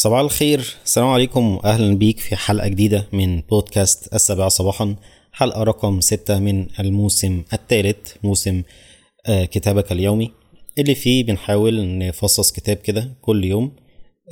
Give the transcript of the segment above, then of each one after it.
صباح الخير. السلام عليكم واهلا بيك في حلقة جديدة من بودكاست السابعه صباحا. حلقة رقم ستة من الموسم الثالث موسم آه، كتابك اليومي. اللي فيه بنحاول نفصص كتاب كده كل يوم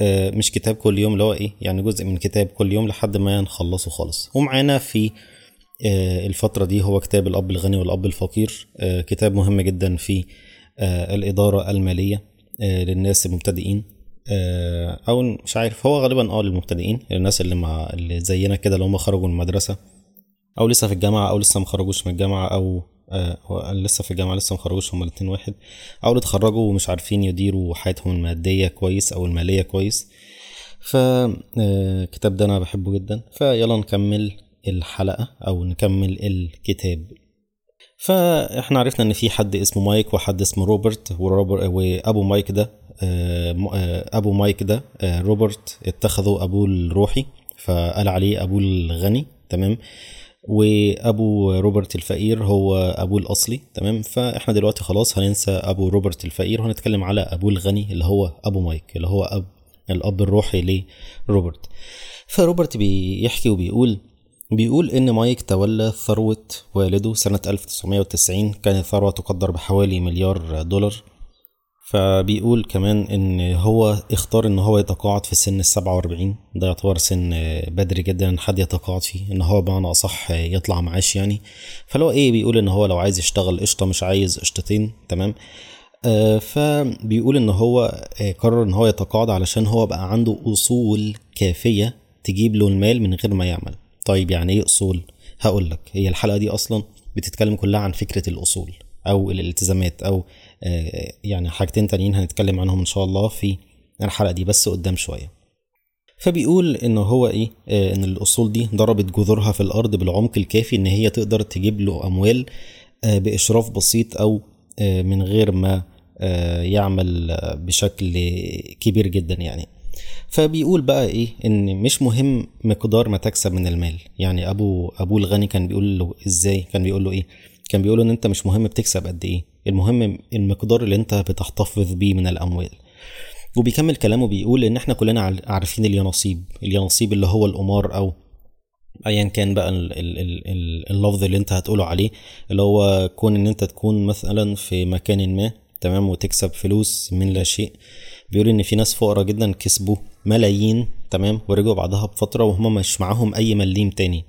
آه، مش كتاب كل يوم اللي هو إيه يعني جزء من كتاب كل يوم لحد ما نخلصه خالص. ومعانا في آه، الفترة دي هو كتاب الأب الغني والأب الفقير كتاب مهم جدا في الإدارة المالية للناس المبتدئين. آه، أو مش عارف. هو غالبا آه للمبتدئين الناس اللي مع اللي زينا كده اللي هم خرجوا من المدرسة أو لسه في الجامعة أو لسه ما خرجوش من الجامعة أو آه، لسه في الجامعة لسه ما خرجوش هما الاتنين واحد أو اللي اتخرجوا ومش عارفين يديروا حياتهم المادية كويس أو المالية كويس. فالكتاب ده أنا بحبه جدا. فيلا نكمل الحلقة أو نكمل الكتاب. فاحنا عرفنا إن في حد اسمه مايك وحد اسمه روبرت وروبر وأبو مايك ده آه، آه، أبو مايك ده آه، روبرت اتخذوا ابوه الروحي فقال عليه ابوه الغني تمام؟ وأبو روبرت الفقير هو ابوه الأصلي تمام؟ فاحنا دلوقتي خلاص هننسى أبو روبرت الفقير وهنتكلم على ابوه الغني اللي هو أبو مايك اللي هو اب الأب الروحي لروبرت. فروبرت بيحكي وبيقول بيقول إن مايك تولى ثروة والده سنة 1990 كانت ثروة تقدر بحوالي مليار دولار. فبيقول كمان إن هو اختار إن هو يتقاعد في سن السبعة وأربعين. ده يعتبر سن بدري جدا إن حد يتقاعد فيه إن هو بمعنى أصح يطلع معاش يعني. فلو إيه بيقول إن هو لو عايز يشتغل قشطة مش عايز قشطتين تمام؟ آه، فبيقول إن هو آه، قرر إن هو يتقاعد علشان هو بقى عنده أصول كافية تجيب له المال من غير ما يعمل. طيب يعني إيه أصول؟ هقول لك هي الحلقة دي أصلا بتتكلم كلها عن فكرة الأصول أو الالتزامات أو آه، يعني حاجتين تانيين هنتكلم عنهم إن شاء الله في الحلقة دي بس قدام شوية. فبيقول إن هو إيه آه، إن الأصول دي ضربت جذورها في الأرض بالعمق الكافي إن هي تقدر تجيب له أموال آه، بإشراف بسيط أو من غير ما يعمل بشكل كبير جدا يعني. فبيقول بقى إيه؟ إن مش مهم مقدار ما تكسب من المال. يعني أبو ابوه الغني كان بيقول له إزاي؟ كان بيقول له إيه؟ كان بيقول إن أنت مش مهم بتكسب قد إيه. المهم المقدار اللي أنت بتحتفظ بيه من الأموال. وبيكمل كلامه بيقول إن إحنا كلنا عارفين اليانصيب. اليانصيب اللي هو القمار أو ايا كان بقى ال- ال- ال- ال- اللفظ اللي أنت هتقوله عليه اللي هو كون إن أنت تكون مثلا في مكان ما تمام وتكسب فلوس من لا شيء. بيقول إن في ناس فقراء جدا كسبوا ملايين تمام؟ ورجعوا بعدها بفترة وهم مش معاهم أي مليم تاني.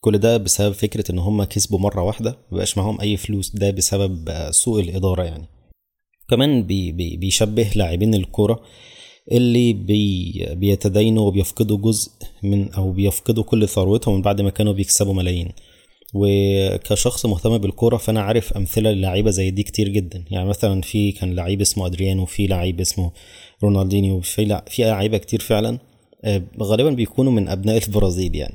كل ده بسبب فكرة إن هم كسبوا مرة واحدة مبقاش معاهم أي فلوس. ده بسبب سوء الإدارة يعني. كمان بي بي بيشبه لاعبين الكرة اللي بي بيتدينوا وبيفقدوا جزء من أو بيفقدوا كل ثروتهم من بعد ما كانوا بيكسبوا ملايين. وكشخص مهتم بالكورة فأنا عارف أمثلة للعيبه زي دي كتير جدا. يعني مثلا في كان لعيب اسمه أدريانو وفي لعيب اسمه رونالدينيو لع- في لعيبة كتير فعلا آه، غالبا بيكونوا من أبناء البرازيل يعني.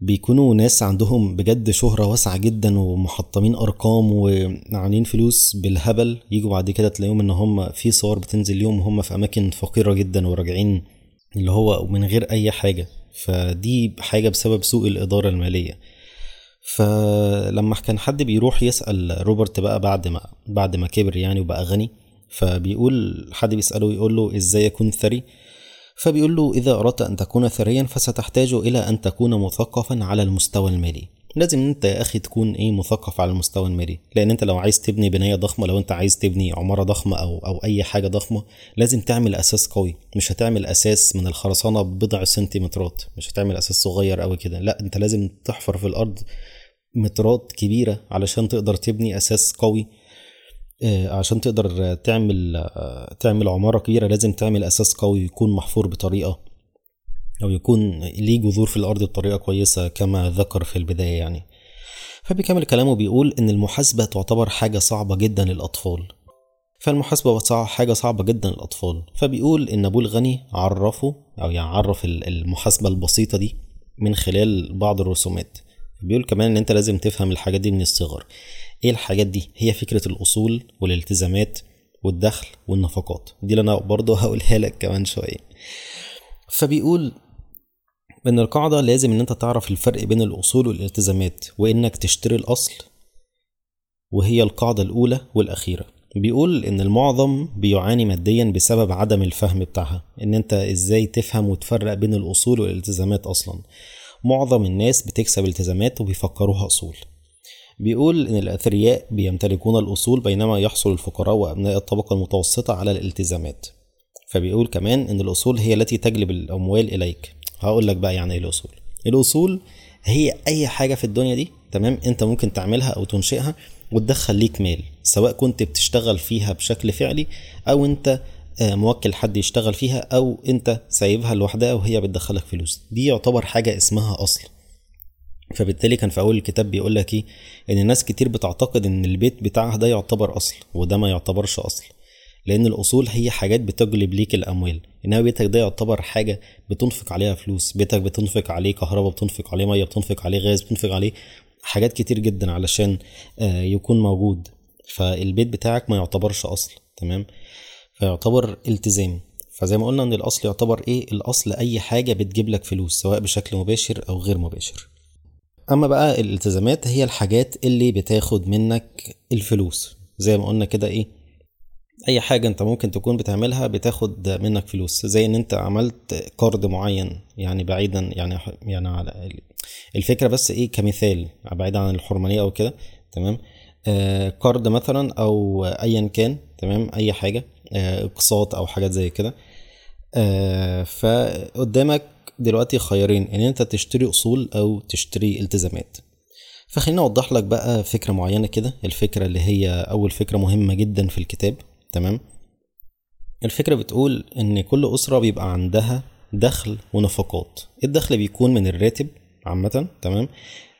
بيكونوا ناس عندهم بجد شهرة واسعة جدا ومحطمين أرقام وعاملين فلوس بالهبل. يجوا بعد كده تلاقيهم إن هم في صور بتنزل ليهم وهم في أماكن فقيرة جدا وراجعين اللي هو من غير أي حاجة. فدي حاجة بسبب سوء الإدارة المالية. فلما كان حد بيروح يسأل روبرت بقى بعد ما بعد ما كبر يعني وبقى غني فبيقول حد بيسأله يقول له إزاي اكون ثري؟ فبيقول له إذا أردت أن تكون ثريا فستحتاج إلى أن تكون مثقفا على المستوى المالي. لازم أنت يا أخي تكون إيه مثقف على المستوى المالي. لأن أنت لو عايز تبني بنايه ضخمة لو أنت عايز تبني عمارة ضخمة أو أو أي حاجة ضخمة لازم تعمل أساس قوي. مش هتعمل أساس من الخرسانة ببضع سنتيمترات. مش هتعمل أساس صغير قوي كده. لا أنت لازم تحفر في الأرض مترات كبيرة علشان تقدر تبني أساس قوي آه، عشان تقدر تعمل آه، تعمل عمارة كبيرة لازم تعمل أساس قوي يكون محفور بطريقة أو يكون ليه جذور في الأرض بطريقة كويسة كما ذكر في البداية يعني. فبيكمل كلامه بيقول إن المحاسبة تعتبر حاجة صعبة جدا للأطفال. فالمحاسبة حاجة صعبة جدا للأطفال. فبيقول إن أبوه الغني عرفه أو يعني عرف ال- المحاسبة البسيطة دي من خلال بعض الرسومات. بيقول كمان إن أنت لازم تفهم الحاجات دي من الصغر. إيه الحاجات دي؟ هي فكرة الأصول والالتزامات والدخل والنفقات. دي اللي أنا برضه هقولها لك كمان شوية. فبيقول إن القاعدة لازم إن أنت تعرف الفرق بين الأصول والالتزامات وإنك تشتري الأصل وهي القاعدة الأولى والأخيرة. بيقول إن المعظم بيعاني ماديا بسبب عدم الفهم بتاعها. إن أنت إزاي تفهم وتفرق بين الأصول والالتزامات أصلا. معظم الناس بتكسب التزامات وبيفكروها أصول. بيقول إن الأثرياء بيمتلكون الأصول بينما يحصل الفقراء وأبناء الطبقة المتوسطة على الالتزامات. فبيقول كمان إن الأصول هي التي تجلب الأموال إليك. هقول لك بقى يعني إيه الأصول. الأصول هي أي حاجة في الدنيا دي تمام؟ أنت ممكن تعملها أو تنشئها وتدخل ليك مال سواء كنت بتشتغل فيها بشكل فعلي أنت آه، موكل حد يشتغل فيها أو أنت سايبها لوحدها وهي بتدخلك فلوس. دي يعتبر حاجة اسمها أصل. فبالتالي كان في أول الكتاب بيقول لك إيه؟ إن ناس كتير بتعتقد إن البيت بتاعها ده يعتبر أصل وده ما يعتبرش أصل. لأن الأصول هي حاجات بتجلب ليك الأموال. إنما بيتك ده يعتبر حاجة بتنفق عليها فلوس. بيتك بتنفق عليه كهرباء بتنفق عليه مية بتنفق عليه غاز بتنفق عليه حاجات كتير جدا علشان آه، يكون موجود. فالبيت بتاعك ما يعتبرش أصل. تمام؟ فيعتبر التزام. فزي ما قلنا إن الأصل يعتبر إيه؟ الأصل أي حاجة بتجيب لك فلوس سواء بشكل مباشر أو غير مباشر. أما بقى الالتزامات هي الحاجات اللي بتاخد منك الفلوس. زي ما قلنا كده إيه؟ أي حاجة أنت ممكن تكون بتعملها بتاخد منك فلوس. زي إن أنت عملت كارد معين يعني بعيدا يعني يعني على الفكرة بس إيه؟ كمثال بعيدا عن الحرمانية أو كده تمام؟ آه كارد مثلا أو ايا كان تمام؟ أي حاجة. اقساط أو حاجات زي كده. آه فقدامك دلوقتي خيارين إن أنت تشتري أصول أو تشتري التزامات. فخليني أوضح لك بقى فكرة معينة كده الفكرة اللي هي أول فكرة مهمة جدا في الكتاب تمام؟ الفكرة بتقول إن كل أسرة بيبقى عندها دخل ونفقات. الدخل بيكون من الراتب عامة تمام؟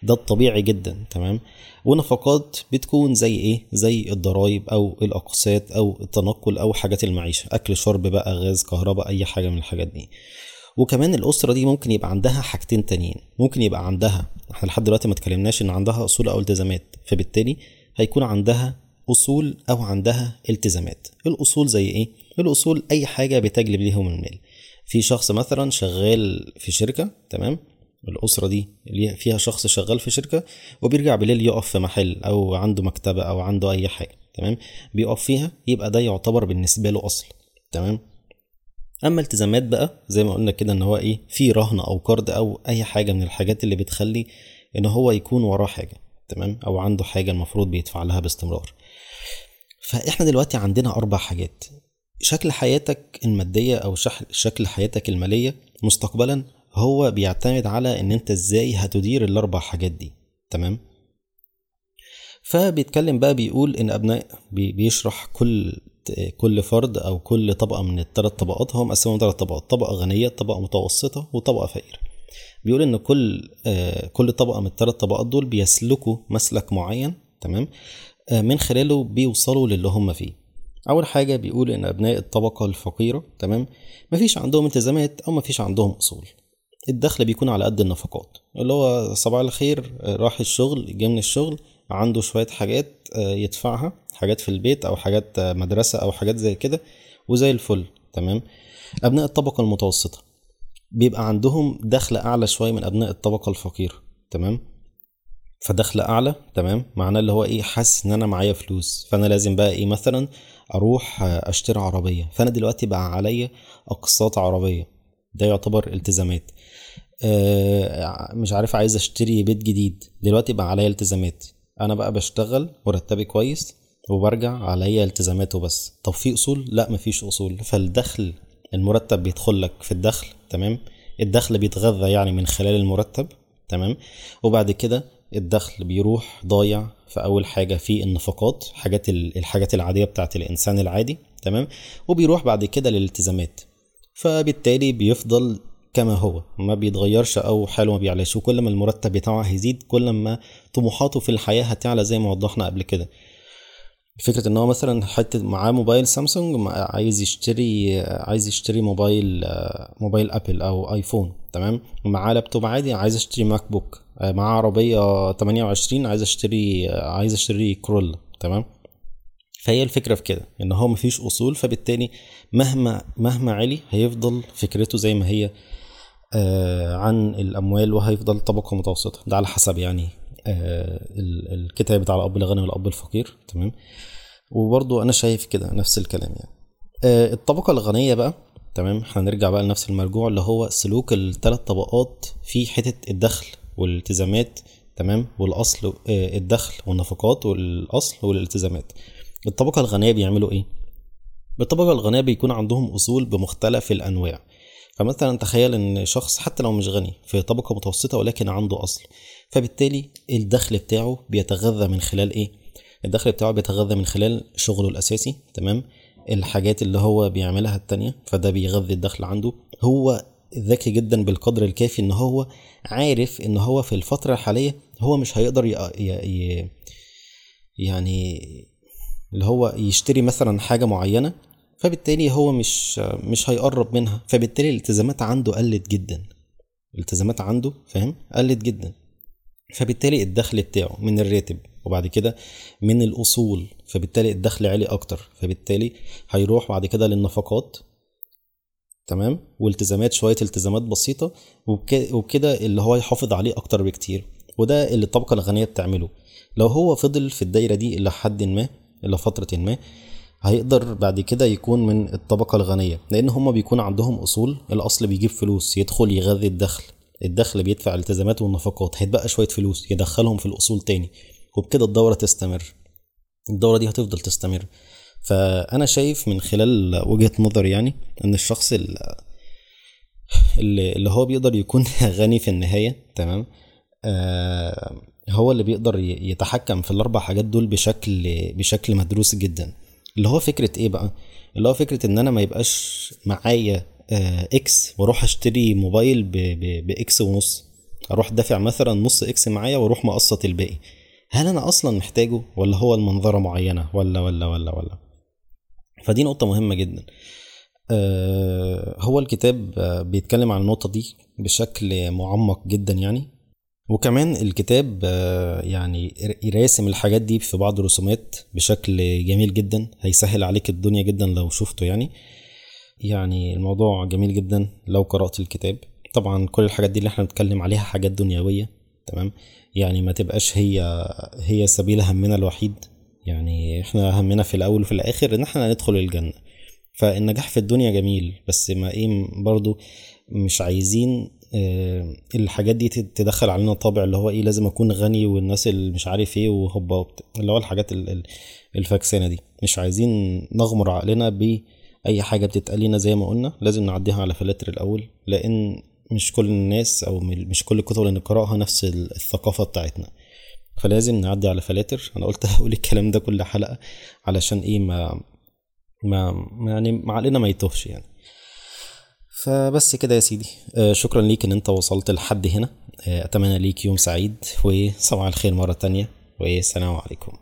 ده الطبيعي جدا تمام؟ ونفقات بتكون زي إيه؟ زي الضرايب أو الأقساط أو التنقل أو حاجات المعيشة أكل شرب بقى غاز كهرباء أي حاجة من الحاجات دي. وكمان الأسرة دي ممكن يبقى عندها حاجتين تانيين. ممكن يبقى عندها إحنا لحد دلوقتي ما اتكلمناش إن عندها أصول أو التزامات فبالتالي هيكون عندها أصول أو عندها التزامات. الأصول زي إيه؟ الأصول أي حاجة بتجلب ليهم المال. في شخص مثلا شغال في شركة تمام؟ الأسرة دي اللي فيها شخص شغال في شركة وبيرجع بالليل يقف في محل أو عنده مكتبة أو عنده أي حاجة تمام؟ بيقف فيها يبقى ده يعتبر بالنسبة له أصل تمام؟ أما التزامات بقى زي ما قلنا كده إن هو إيه في رهن أو قرض أو أي حاجة من الحاجات اللي بتخلي إن هو يكون وراه حاجة تمام؟ أو عنده حاجة المفروض بيدفع لها باستمرار. فإحنا دلوقتي عندنا أربع حاجات. شكل حياتك المادية أو شكل حياتك المالية مستقبلا هو بيعتمد على إن أنت إزاي هتدير الأربع حاجات دي. تمام؟ فبيتكلم بقى بيقول إن أبناء بيشرح كل كل فرد أو كل طبقة من الثلاث طبقات هو مقسمهم ثلاث طبقات طبقة غنية طبقة متوسطة وطبقة فقيرة. بيقول إن كل آه، كل طبقة من الثلاث طبقات دول بيسلكوا مسلك معين تمام؟ آه، من خلاله بيوصلوا للي هم فيه. أول حاجة بيقول إن أبناء الطبقة الفقيرة تمام؟ مفيش عندهم التزامات أو مفيش عندهم أصول. الدخل بيكون على قد النفقات. اللي هو صباح الخير آه، راح الشغل جه من الشغل عنده شوية حاجات يدفعها حاجات في البيت أو حاجات مدرسة أو حاجات زي كده وزي الفل تمام؟ أبناء الطبقة المتوسطة بيبقى عندهم دخل أعلى شوية من أبناء الطبقة الفقيرة تمام؟ فدخل أعلى تمام؟ معناه اللي هو إيه حاسس إن أنا معايا فلوس. فأنا لازم بقى إيه مثلا أروح أشتري عربية. فأنا دلوقتي بقى عليا أقساط عربية. ده يعتبر التزامات. آه مش عارف عايز اشتري بيت جديد. دلوقتي بقى عليا التزامات. أنا بقى بشتغل مرتبي كويس وبرجع عليا التزاماته بس طب في اصول؟ لا مفيش اصول. فالدخل المرتب بيدخل لك في الدخل تمام؟ الدخل بيتغذى يعني من خلال المرتب تمام؟ وبعد كده الدخل بيروح ضايع في أول حاجة في النفقات حاجات الحاجات العادية بتاعت الإنسان العادي تمام؟ وبيروح بعد كده للالتزامات. فبالتالي بيفضل كما هو ما بيتغيرش أو حاله ما بيعلاش. وكل ما المرتب بتاعه هيزيد كل ما طموحاته في الحياة هتعلى زي ما وضحنا قبل كده. فكرة إن هو مثلا حتى معاه موبايل سامسونج عايز يشتري عايز يشتري موبايل موبايل أبل أو آيفون تمام؟ معاه لابتوب عادي عايز اشتري MacBook. معاه عربية 28 عايز اشتري عايز اشتري كورولا تمام؟ فهي الفكرة في كده إن هو مفيش أصول فبالتالي مهما مهما علي هيفضل فكرته زي ما هي آه، عن الأموال وهيفضل طبقة متوسطة. ده على حسب يعني آه، الكتاب بتاع الأب الغني والأب الفقير تمام؟ وبرضو أنا شايف كده نفس الكلام يعني. آه، الطبقة الغنية بقى تمام؟ هنرجع بقى لنفس المرجوع اللي هو سلوك الثلاث طبقات في حتة الدخل والالتزامات تمام؟ والأصل الدخل والنفقات والأصل والالتزامات. الطبقة الغنية بيعملوا إيه؟ الطبقة الغنية بيكون عندهم أصول بمختلف الأنواع. فمثلا تخيل إن شخص حتى لو مش غني في طبقة متوسطة ولكن عنده أصل. فبالتالي الدخل بتاعه بيتغذى من خلال إيه؟ الدخل بتاعه بيتغذى من خلال شغله الأساسي تمام؟ الحاجات اللي هو بيعملها التانية فده بيغذي الدخل عنده. هو ذكي جدا بالقدر الكافي إن هو عارف إن هو في الفترة الحالية هو مش هيقدر. يعني اللي هو يشتري مثلا حاجة معينة فبالتالي هو مش مش هيقرب منها. فبالتالي الالتزامات عنده قلت جدا. الالتزامات عنده فاهم؟ قلت جدا. فبالتالي الدخل بتاعه من الراتب وبعد كده من الأصول فبالتالي الدخل عالي أكتر. فبالتالي هيروح بعد كده للنفقات تمام؟ والتزامات شوية التزامات بسيطة وبكده اللي هو يحافظ عليه أكتر بكتير. وده اللي الطبقة الغنية بتعمله. لو هو فضل في الدايرة دي إلى حد ما إلى فترة ما هيقدر بعد كده يكون من الطبقة الغنية لأن هما بيكون عندهم أصول الأصل بيجيب فلوس يدخل يغذي الدخل الدخل بيدفع الالتزامات والنفقات هيتبقى شوية فلوس يدخلهم في الأصول تاني وبكده الدورة تستمر الدورة دي هتفضل تستمر. فأنا شايف من خلال وجهة نظري يعني إن الشخص اللي, اللي هو بيقدر يكون غني في النهاية تمام؟ آه هو اللي بيقدر يتحكم في الأربع حاجات دول بشكل بشكل مدروس جدا. اللي هو فكرة إيه بقى؟ اللي هو فكرة إن أنا ما يبقاش معايا آه X وأروح أشتري موبايل ب X ونص. أروح دافع مثلا نص X معايا وأروح مقسط الباقي. هل أنا أصلا محتاجه ولا هو المنظرة معينة؟ ولا ولا ولا ولا. فدي نقطة مهمة جدا. آه هو الكتاب بيتكلم عن النقطة دي بشكل معمق جدا يعني. وكمان الكتاب آه يعني راسم الحاجات دي في بعض الرسومات بشكل جميل جدا. هيسهل عليك الدنيا جدا لو شفته يعني. يعني الموضوع جميل جدا لو قرأت الكتاب. طبعا كل الحاجات دي اللي إحنا بنتكلم عليها حاجات دنيوية تمام؟ يعني ما تبقاش هي هي سبيل همنا الوحيد. يعني إحنا همنا في الأول وفي الآخر إن إحنا ندخل الجنة. فالنجاح في الدنيا جميل بس ما إيه برضو مش عايزين الحاجات دي تدخل علينا طابع اللي هو إيه لازم أكون غني والناس اللي مش عارف إيه وهوبا اللي هو الحاجات الفاكسانه دي. مش عايزين نغمر عقلنا بأي حاجة بتتقال لنا زي ما قلنا لازم نعديها على فلاتر الأول لأن مش كل الناس أو مش كل الكتب اللي نقرأها نفس الثقافة بتاعتنا. فلازم نعدي على فلاتر. أنا قلت هقول الكلام ده كل حلقة علشان إيه ما ما يعني عقلنا ما يتوهش يعني. فبس كده يا سيدي. شكرا ليك إن أنت وصلت لحد هنا. أتمنى ليك يوم سعيد وصباح الخير مرة تانية. والسلام عليكم.